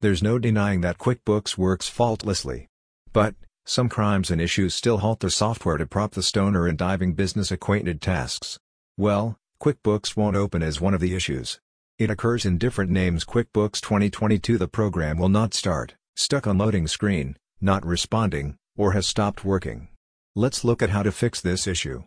There's no denying that QuickBooks works faultlessly. But, some crimes and issues still halt the software to prop the stoner in diving business-acquainted tasks. Well, QuickBooks won't open as one of the issues. It occurs in different names QuickBooks 2022 The program will not start, stuck on loading screen, not responding, or has stopped working. Let's look at how to fix this issue.